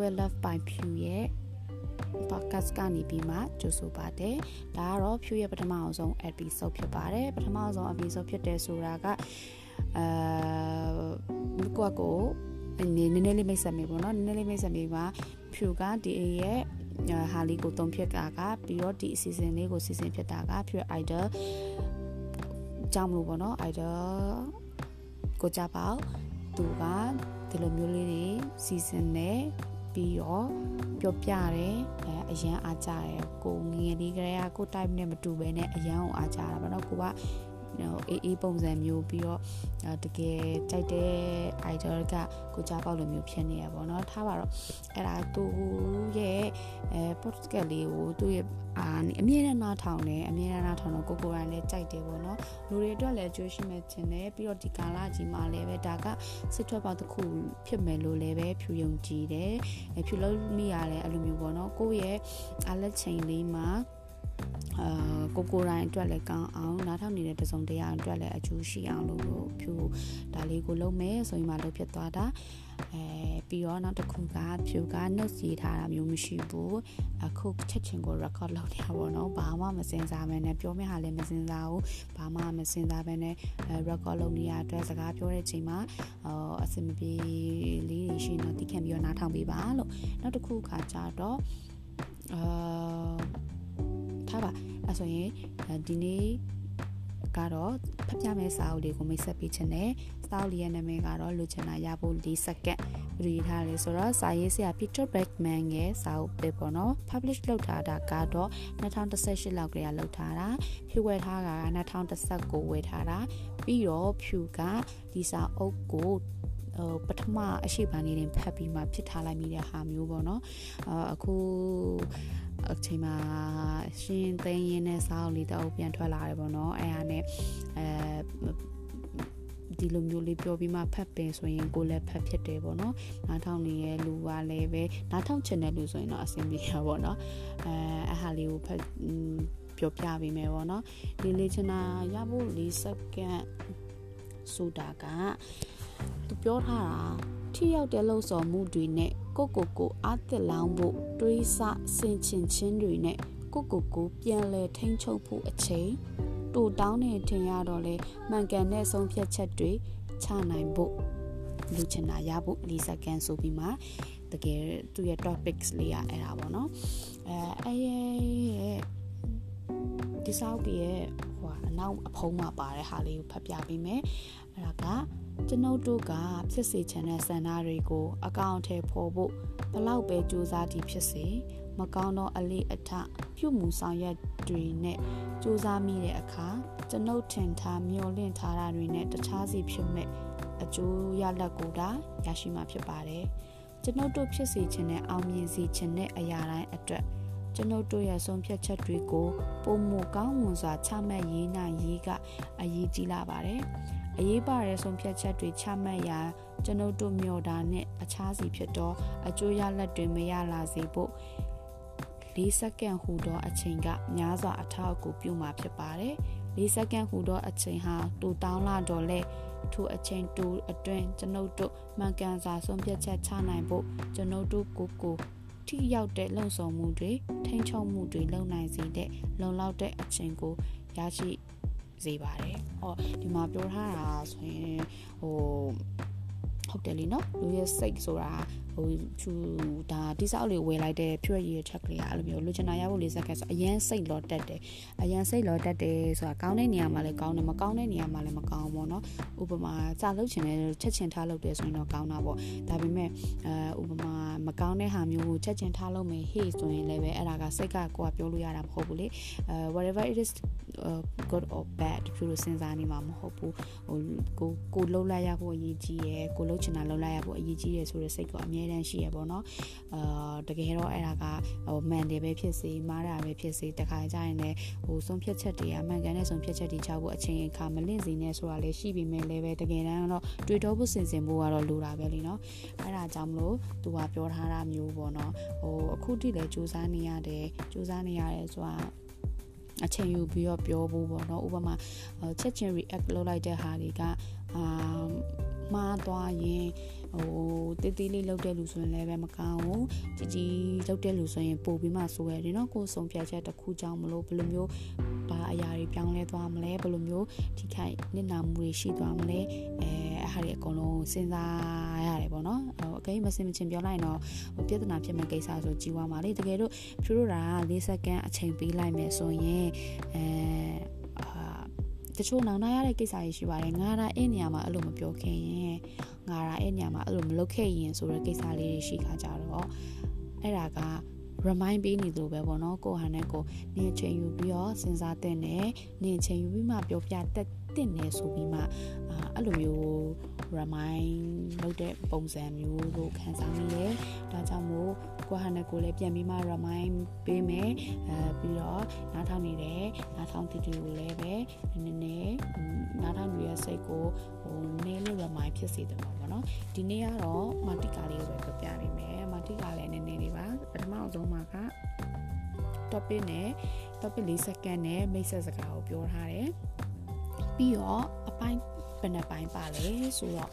Well Love by Pew ရဲ့ podcast ကနေပြီးမှကြိုဆိုပါတယ်ဒါကတော့ Pew ရဲ့ပထမအောင်ဆုံး episode ဖြစ်ပါတယ်ပထမအောင်ဆုံး episode ဖြစ်တယ်ဆိုတာကအာကိုကကိုနည်းနည်းလေးမိတ်ဆက်မိပေါ့နော်နည်းနည်းလေးမိတ်ဆက်မိပါဖြူကဒီရဲ့ဟာလီကိုတုံးဖြစ်တာကပြီးတော့ဒီအစီအစဉ်လေးကိုစီစဉ်ဖြစ်တာကဖြူ idol ကြောင့်မလို့ပေါ့နော် idol ကိုကြပါသူကဒီလိုမျိုးလေးတွေစီစဉ်နေ ပြီးတော့ပြောပြတယ်အဲအရန်အားကြတယ်ကိုငငယ်လေးကလေးကကို type နဲ့မတူဘဲနဲ့အရန်ကိုအားကြတာပေါ့နော်ကိုက အေးအေးပုံစံမျိုးပြီးတော့တကယ်ကြိုက်တဲ့ idol ကကိုကြားပေါက်လိုမျိုးဖြစ်နေရပါတော့ထားပါတော့အဲ့ဒါသူရဲ့အဲ podcast လေးကိုသူ့ရဲ့အာအမြဲတမ်းနားထောင်တယ်အမြဲတမ်းနားထောင်တော့ကိုကိုရိုင်းလည်းကြိုက်တယ်ပေါ့နော်လူတွေအတွက်လည်းအကျိုးရှိမဲ့ခြင်းတယ်ပြီးတော့ဒီကာလကြီးမှာလည်းပဲဒါကစစ်ထွက်ပေါက်တစ်ခုဖြစ်မယ်လို့လည်းပဲဖြူယုံကြည်တယ်ဖြူလို့မိရတယ်အဲ့လိုမျိုးပေါ့နော်ကိုယ့်ရဲ့အလက်ချိန်လေးမှာ အာကိုကိုတိုင်းအတွက်လည်းကောင်းအောင်နားထောင်နေတဲ့တစုံတရာအတွက်လည်းအကျိုးရှိအောင်လို့ဖြူဒါလေးကိုလုပ်မယ်ဆိုရင်မှလုပ်ဖြစ်သွားတာအဲပြီးတော့နောက်တစ်ခုကဖြူက notes ရေးထားတာမျိုးမရှိဘူးအခုချက်ချင်းကို record လုပ်နေတာပေါ့နော်ဘာမှမစင်စားဘဲနဲ့ပြောမယ့်ဟာလည်းမစင်စားဘူးဘာမှမစင်စားဘဲနဲ့ record လုပ်နေရအတွက်စကားပြောတဲ့ချိန်မှာအဆင်မပြေလေးတွေရှိနေတော့တိခံပြီးတော့နားထောင်ပေးပါလို့နောက်တစ်ခုခါကြတော့အာ ထားပါအဲဆိုရင်ဒီနေ့ကတော့ဖတ်ပြမယ့်စာအုပ်လေးကိုမိတ်ဆက်ပေးခြင်းနဲ့စာအုပ်လေးရဲ့နာမည်ကတော့လူချင်တာရဖို့၄စက္ကန့်ရေးထားတယ်ဆိုတော့စာရေးဆရာ Peter Beckman ရဲ့စာအုပ်ပဲပေါ့နော် publish လုပ်ထားတာကတော့2018လောက်ကလေးကလုပ်ထားတာဖြူဝယ်ထားတာက2019ဝယ်ထားတာပြီးတော့ဖြူကဒီစာအုပ်ကိုဟိုပထမအရှိပန်လေးတင်ဖတ်ပြီးမှဖြစ်ထားလိုက်မိတဲ့ဟာမျိုးပေါ့နော်အခု အချိန်မှာရှင်သိန်းရင်းနဲ့စာအုပ်လေးတော့ပြန်ထွက်လာတယ်ပေါ့နော်အဲဟာနဲ့အဲဒီလိုမျိုးလေးပြောပြီးမှဖတ်ပင်ဆိုရင်ကိုလည်းဖတ်ဖြစ်တယ်ပေါ့နော်နားထောင်နေရဲ့လူကလည်းပဲနားထောင်ချင်တဲ့လူဆိုရင်တော့အဆင်ပြေရပါပေါ့နော်အဲအဟာလေးကိုဖတ်ပြောပြပေးမယ်ပေါ့နော်ဒီလေချင်တာရဖို့၄စက္ကန့်ဆိုတာကသူပြောထားတာထိရောက်တဲ့လှုပ်ဆော်မှုတွေနဲ့ ကိုကိုကိုအားတက်လောင်းဖို့တွေးဆဆင်ချင်ခြင်းတွေနဲ့ကိုကိုကိုပြန်လဲထိန်းချုပ်ဖို့အချိန်တူတောင်းနေထင်ရတော့လေမှန်ကန်တဲ့ဆုံးဖြတ်ချက်တွေချနိုင်ဖို့လူချင်တာရဖို့၄စက္ကန့်ဆိုပြီးမှတကယ်သူ့ရဲ့ topics လေးရအဲ့ဒါပေါ့နော်အဲအဲ့ရဲ့ဒီစောက်ရဲ့ဟိုအနောက်အဖုံးမှာပါတဲ့ဟာလေးကိုဖတ်ပြပေးမယ်အဲ့ဒါက ကျွန်ုပ်တို့ကဖြစ်စေချင်တဲ့ဆန္ဒတွေကို အကောင့်ထဲပေါ်ဖို့ဘလောက်ပဲစူးစမ်းသည်ဖြစ်စေမကောင်းသောအလေးအထပြုမှုဆောင်ရွက်တွေနဲ့စူးစမ်းမိတဲ့အခါကျွန်ုပ်ထင်ထားမျှော်လင့်ထားတာတွေနဲ့တခြားစီဖြစ်မဲ့အကျိုးရလဒ်ကိုဒါရရှိမှာဖြစ်ပါတယ်ကျွန်ုပ်တို့ဖြစ်စေချင်တဲ့အောင်မြင်စေချင်တဲ့အရာတိုင်းအတွက်ကျွန်ုပ်တို့ရဲ့ဆုံးဖြတ်ချက်တွေကိုပုံမကောင်းမွန်စွာချမှတ်ရေးနိုင်ရေးကအရေးကြီးလာပါတယ် အရေးပါတဲ့ဆုံးဖြတ်ချက်တွေချမှတ်ရာကျွန်ုပ်တို့မျှော်တာနဲ့အခြားစီဖြစ်သောအကျိုးရလဒ်တွေမရလာစေဖို့၄စက္ကန့်ဟူသောအချိန်ကများစွာအထောက်အကူပြုမှာဖြစ်ပါတယ်။၄စက္ကန့်ဟူသောအချိန်ဟာတူတောင်းလာတော့လေထိုအချိန်တူအတွင်းကျွန်ုပ်တို့မှန်ကန်စွာဆုံးဖြတ်ချက်ချနိုင်ဖို့ကျွန်ုပ်တို့ကိုကိုထိရောက်တဲ့လုံဆောင်မှုတွေထိန်းချုပ်မှုတွေလုပ်နိုင်စေတဲ့လုံလောက်တဲ့အချိန်ကိုရရှိ စေပါတယ်။အော်ဒီမှာပြောထားတာဆိုရင်ဟိုဟုတ်တယ်လीเนาะလူရဲ့စိတ်ဆိုတာ ဟိုချူဒါတိစောက်လေးဝယ်လိုက်တဲ့ဖြွက်ရည်ချက်ကလေးအဲ့လိုမျိုးလူချင်တာရဖို့လေးစက်ကဆိုအရန်စိတ်လောတက်တယ်အရန်စိတ်လောတက်တယ်ဆိုတာကောင်းတဲ့နေရာမှာလည်းကောင်းတယ်မကောင်းတဲ့နေရာမှာလည်းမကောင်းဘူးเนาะဥပမာစာလုပ်ချင်တယ်ချက်ချင်ထားလုပ်တယ်ဆိုရင်တော့ကောင်းတာပေါ့ဒါပေမဲ့အဲဥပမာမကောင်းတဲ့ဟာမျိုးကိုချက်ချင်ထားလုပ်မယ်ဟေ့ဆိုရင်လည်းပဲအဲ့ဒါကစိတ်ကကိုကပြောလို့ရတာမဟုတ်ဘူးလေအဲ whatever it is uh, good or bad ဖြူလို့စဉ်းစားနေမှာမဟုတ်ဘူးဟိုကိုကိုလှုပ်လိုက်ရဖို့အရေးကြီးရယ်ကိုလှုပ်ချင်တာလှုပ်လိုက်ရဖို့အရေးကြီးရယ်ဆိုတဲ့စိတ်ကအမြဲ တမ်းရှိရပေါ့နော်အာတကယ်တော့အဲ့ဒါကဟိုမှန်တယ်ပဲဖြစ်စေမှားတာပဲဖြစ်စေတခါကြရင်လည်းဟိုဆုံးဖြတ်ချက်တွေကမှန်ကန်တဲ့ဆုံးဖြတ်ချက်တွေချဖို့အချိန်အခါမလင့်စေနဲ့ဆိုတာလည်းရှိပေမဲ့လည်းပဲတကယ်တမ်းတော့တွေ့တော့ဖို့စင်စင်ဖို့ကတော့လိုတာပဲလीနော်အဲ့ဒါကြောင့်မလို့သူကပြောထားတာမျိုးပေါ့နော်ဟိုအခုထိလည်းစူးစမ်းနေရတယ်စူးစမ်းနေရတယ်ဆိုတာအချိန်ယူပြီးတော့ပြောဖို့ပေါ့နော်ဥပမာချက်ချင်း react လုပ်လိုက်တဲ့ဟာတွေကအာ မှားသွားရင်ဟိုတေးသေးလေးလောက်တဲ့လူဆိုရင်လည်းပဲမကောင်းဘူးကြီးကြီးလောက်တဲ့လူဆိုရင်ပို့ပြီးမှဆိုရတယ်နော်ကိုယ်ဆုံးဖြတ်ချက်တစ်ခုကြောင့်မလို့ဘယ်လိုမျိုးဘာအရာတွေပြောင်းလဲသွားမလဲဘယ်လိုမျိုးထိခိုက်နစ်နာမှုတွေရှိသွားမလဲအဲအဲ့ဟာတွေအကုန်လုံးစဉ်းစားရတယ်ပေါ့နော်ဟိုအကိမစင်မချင်းပြောလိုက်ရင်တော့ဟိုပြဿနာဖြစ်မဲ့ကိစ္စဆိုကြီးွားပါလေတကယ်လို့ဖြူတို့တာ၄စက္ကန့်အချိန်ပေးလိုက်မယ်ဆိုရင်အဲ တချို့နောင်နာရတဲ့ကိစ္စတွေရှိပါတယ်ငါဒါအဲ့နေရာမှာအဲ့လိုမပြောခင်ရင်ငါဒါအဲ့နေရာမှာအဲ့လိုမလုပ်ခဲ့ရင်ဆိုတဲ့ကိစ္စလေးတွေရှိခါကြတော့အဲ့ဒါက remind ပေးနေသလိုပဲပေါ့နော်ကိုဟာနဲ့ကိုနင်ချိန်ယူပြီးတော့စဉ်းစားတဲ့နဲ့နင်ချိန်ယူပြီးမှပြောပြတတ်တဲ့နဲ့ဆိုပြီးမှအဲ့လိုမျိုး remind လုပ်တဲ့ပုံစံမျိုးကိုခံစားမိတယ်။ဒါကြောင့်မို့ ကိုဟာနဲ့ကိုလည်းပြန်ပြီးမှ remind ပေးမယ်။အဲပြီးတော့နားထောင်နေတဲ့နားထောင်တီတီကိုလည်းပဲနည်းနည်းနားထောင်နေတဲ့စိတ်ကိုဟိုနည်းလေး remind ဖြစ်စေတယ်ပေါ့နော်။ဒီနေ့ကတော့မာတီကာလေးကိုပဲပြပြပေးမယ်။မာတီကာလည်းနည်းနည်းလေးပါပထမဆုံးမှာက topic နဲ့ topic 4စက္ကန့်နဲ့မိတ်ဆက်စကားကိုပြောထားတယ်။ပြီးတော့အပိုင်းဘယ်နှပိုင်းပါလဲဆိုတော့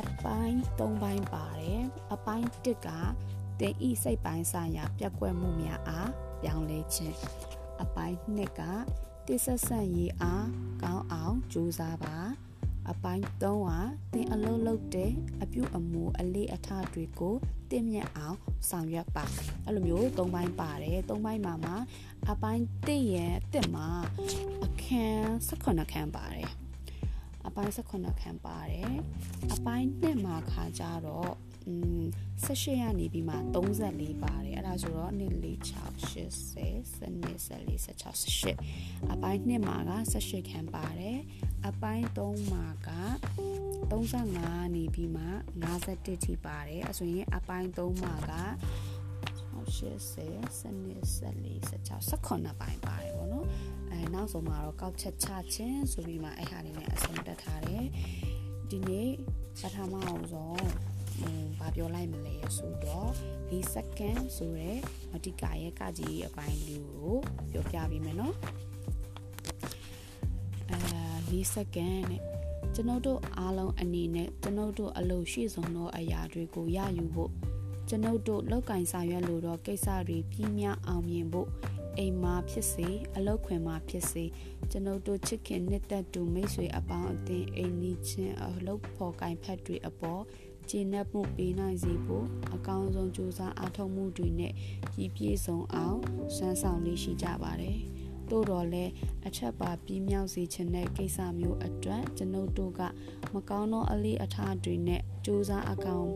အပိုင်း၃ပိုင်းပါတယ်အပိုင်း၁က တင်ဤစိတ်ပိုင်းဆိုင်ရာပြက်ကွက်မှုများအားပြောင်းလဲခြင်းအပိုင်း၂ကတိဆက်ဆက်ရေးအားကောင်းအောင်ကြိုးစားပါအပိုင်း3ကတင်အလုံးလုံးတဲ့အပြုအမူအလေးအထတွေကိုတင့်မြတ်အောင်ဆောင်ရွက်ပါအဲ့လိုမျိုး၃ပိုင်းပါတယ်၃ပိုင်းမှာမှာအပိုင်း၁ရဲ့အစ်မှာအခန်း18ခန်းပါတယ်အပိုင်း18ခန်းပါတယ်အပိုင်း2မှာခါကြတော့อืม 18ရနေပြီးမှ34ပါတယ်အဲ့ဒါဆိုတော့2 4 6 80 12 14 16အပိုင်း2မှာက18ခန်းပါတယ်အပိုင်း3မှာက35နေပြီးမှ51ထိပါတယ်အဆိုရင်အပိုင်း3မှာက80 12 14 16 18ပိုင်းပါတယ်ဗောနော်အဲနောက်ဆုံးမှာတော့ကောက်ချက်ချခြင်းဆိုပြီးမှအဲ့ဟာလေးနဲ့အဆုံးတက်ထားတယ်ဒီနေ့ပထမအောင်ဆုံး ဘာပြောလိုက်မလဲဆိုတော့၄စက္ကန့်ဆိုရဲမတိကာရဲ့ကကြီးအပိုင်းလေးကိုပြောပြပေးမယ်နော်အဲ၄စက္ကန့်နဲ့ကျွန်ုပ်တို့အားလုံးအနေနဲ့ကျွန်ုပ်တို့အလုပ်ရှိဆုံးသောအရာတွေကိုရယူဖို့ကျွန်ုပ်တို့လောက်ကင်ဆောင်ရွက်လို့တော့ကိစ္စတွေပြင်းများအောင်မြင်ဖို့အိမ်မှာဖြစ်စေအလောက်ခွင်မှာဖြစ်စေကျွန်ုပ်တို့ချစ်ခင်နှစ်သက်သူမိတ်ဆွေအပေါင်းအသင်းအိမ်နီးချင်းအလုပ်ဖော်ကင်ဖက်တွေအပေါ် ကျင့်နှက်မှုပေးနိုင်စေဖို့အကောင်းဆုံးကြိုးစားအားထုတ်မှုတွေနဲ့ကြီးပြည့်စုံအောင်စွမ်းဆောင်လေးရှိကြပါတယ်။တို့တော့လဲအထက်ပါပြီးမြောက်စေခြင်းတဲ့ကိစ္စမျိုးအတွက်ကျွန်ုပ်တို့ကမကောင်းသောအလေးအထားတွေနဲ့ကြိုးစားအကောင်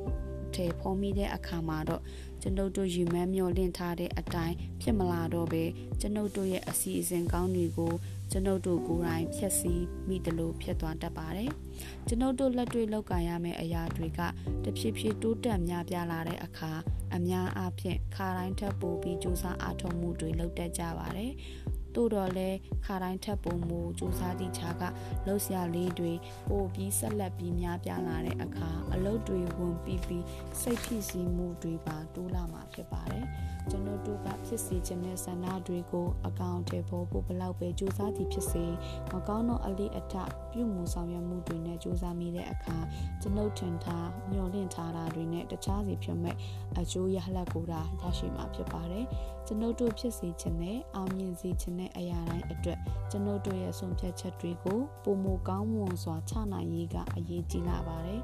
ထဲဖော်မိတဲ့အခါမှာတော့ကျွန်ုပ်တို့ယူမှန်းမျှော်လင့်ထားတဲ့အတိုင်းဖြစ်မလာတော့ပဲကျွန်ုပ်တို့ရဲ့အစီအစဉ်ကောင်းတွေကိုကျွန်ုပ်တို့ကိုယ်တိုင်ဖြည့်ဆည်းမိတယ်လို့ဖြစ်သွားတတ်ပါတယ်။ကျွန်ုပ်တို့လက်တွေ့လောက်ကန်ရမယ့်အရာတွေကတဖြည်းဖြည်းတိုးတက်များပြားလာတဲ့အခါအများအားဖြင့်ခါတိုင်းထပ်ပိုပြီးစူးစမ်းအားထုတ်မှုတွေလုပ်တတ်ကြပါတယ်။ သို့တော်လဲခါတိုင်းထပ်ပုံမူစူးစမ်းသည့်ခြားကလှုပ်ရှားလေးတွေပိုပြီးဆက်လက်ပြီးများပြားလာတဲ့အခါအလုပ်တွေဝင်ပြီးပြီးစိတ်ဖြစ်စီမှုတွေပါတိုးလာမှာဖြစ်ပါတယ်ကျွန်တော်တို့ကဖြစ်စီခြင်းတဲ့ဆန္ဒတွေကိုအကောင့်ထဲပေါ်ဖို့ဘလောက်ပဲစူးစမ်းသည်ဖြစ်စေမကောင်းသောအလေးအထပြုမှုဆောင်ရွက်မှုတွေနဲ့စူးစမ်းမိတဲ့အခါကျွန်ုပ်ထင်ထားမျှော်လင့်ထားတာတွေနဲ့တခြားစီဖြစ်မဲ့အကျိုးရလဒ်ကိုဒါရရှိမှာဖြစ်ပါတယ်ကျွန်ုပ်တို့ဖြစ်စေခြင်းနဲ့အောင်မြင်စေခြင်းနဲ့အရာတိုင်းအတွက်ကျွန်ုပ်တို့ရဲ့ဆုံးဖြတ်ချက်တွေကိုပုံမကောင်းမွန်စွာချနိုင်ရေးကအရေးကြီးလာပါတယ်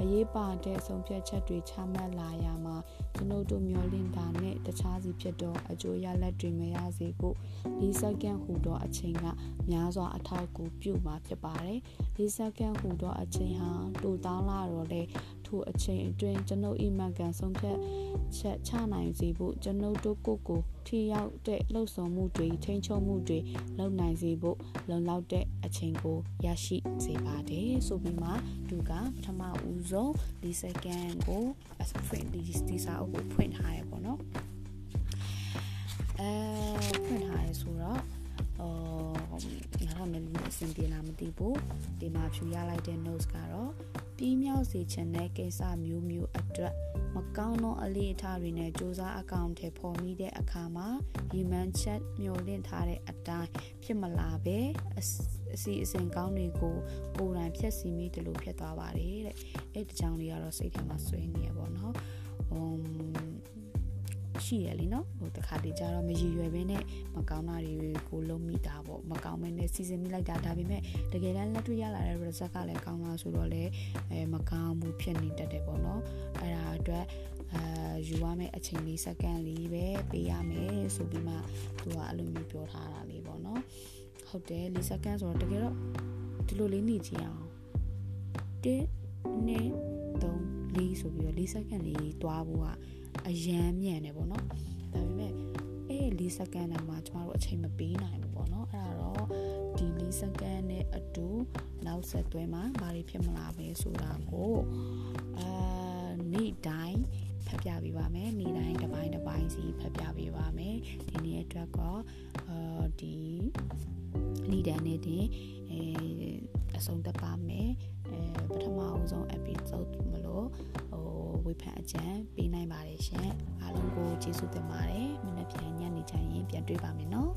အရေးပါတဲ့ဆုံးဖြတ်ချက်တွေချမှတ်လာရမှာကျွန်ုပ်တို့မျှော်လင့်တာနဲ့တခြားစီဖြစ်သောအကျိုးရလဒ်တွေမရစေဖို့၄စက္ကန့်ဟူသောအချိန်ကများစွာအထောက်အကူပြုမှာဖြစ်ပါတယ်။၄စက္ကန့်ဟူသောအချိန်ဟာတိုတောင်းလာတော့လေ ထိုအချိန်အတွင်းကျွန်ုပ်အိမ်မကန်ဆုံးဖြတ်ချက်ချနိုင်စေဖို့ကျွန်ုပ်တို့ကိုကိုထိရောက်တဲ့လှုပ်ဆောင်မှုတွေထိန်းချုပ်မှုတွေလုပ်နိုင်စေဖို့လုံလောက်တဲ့အချိန်ကိုရရှိစေပါတယ်ဆိုပြီးမှသူကပထမဦးဆုံး၄စက္ကန့်ကိုအစဖွင့်ဒီဒီစာအုပ်ကိုဖွင့်ထားရပေါ့နော်အဲဖွင့်ထားရဆိုတော့အော် နဲ့လူအဆင်ပြေလားမသိဘူးဒီမှာဖြူရလိုက်တဲ့ notes ကတော့ပြီးမြောက်စေချင်တဲ့ကိစ္စမျိုးမျိုးအတွက်မကောင်းသောအလေးအထားတွေနဲ့စူးစမ်းအကောင့်ထဲပေါ်မိတဲ့အခါမှာရီမန်ချက်မျှော်လင့်ထားတဲ့အတိုင်းဖြစ်မလာပဲအစီအစဉ်ကောင်းတွေကိုကိုယ်တိုင်ဖြည့်ဆည်းမိတယ်လို့ဖြစ်သွားပါတယ်တဲ့အဲ့ဒီကြောင့်လေးကတော့စိတ်ထဲမှာဆွေးနေရပါတော့ဟွန်း ရှိရလीနော်ဟိုတခါတည်းကြတော့မရည်ရွယ်ဘဲနဲ့မကောင်းတာတွေကိုလုံးမိတာပေါ့မကောင်းမဲနဲ့စီစဉ်မိလိုက်တာဒါပေမဲ့တကယ်တမ်းလက်တွေ့ရလာတဲ့ result ကလည်းကောင်းလားဆိုတော့လေအဲမကောင်းမှုဖြစ်နေတတ်တယ်ပေါ့နော်အဲ့ဒါအတွက်အာယူရမယ့်အချိန်လေးစက္ကန့်လေးပဲပေးရမယ်ဆိုပြီးမှသူကအဲ့လိုမျိုးပြောထားတာလေးပေါ့နော်ဟုတ်တယ်၄စက္ကန့်ဆိုတော့တကယ်တော့ဒီလိုလေးနေကြည့်အောင်1 2 3 4ဆိုပြီးတော့၄စက္ကန့်လေးတွားဖို့က အရန်မြန်တယ်ပေါ့နော်ဒါပေမဲ့အဲ့၄စက္ကန့်နဲ့မှကျမတို့အချိန်မပေးနိုင်ဘူးပေါ့နော်အဲ့ဒါတော့ဒီ၄စက္ကန့်နဲ့အတူနောက်ဆက်တွဲမှာဘာတွေဖြစ်မလာပဲဆိုတာကိုအာနေ့တိုင်းဖတ်ပြပေးပါမယ်နေ့တိုင်းတစ်ပိုင်းတစ်ပိုင်းစီဖတ်ပြပေးပါမယ်ဒီနေ့အတွက်ကအာဒီနေ့တိုင်းနေ့တင်အဲအဆုံးသတ်ပါမယ် အဲပထမအဆုံး episode မလို့ဟိုဝေဖန်အကြံပေးနိုင်ပါတယ်ရှင်အားလုံးကိုကျေးဇူးတင်ပါတယ်မနေ့ပြန်ညနေချင်ရင်ပြန်တွေ့ပါမယ်နော်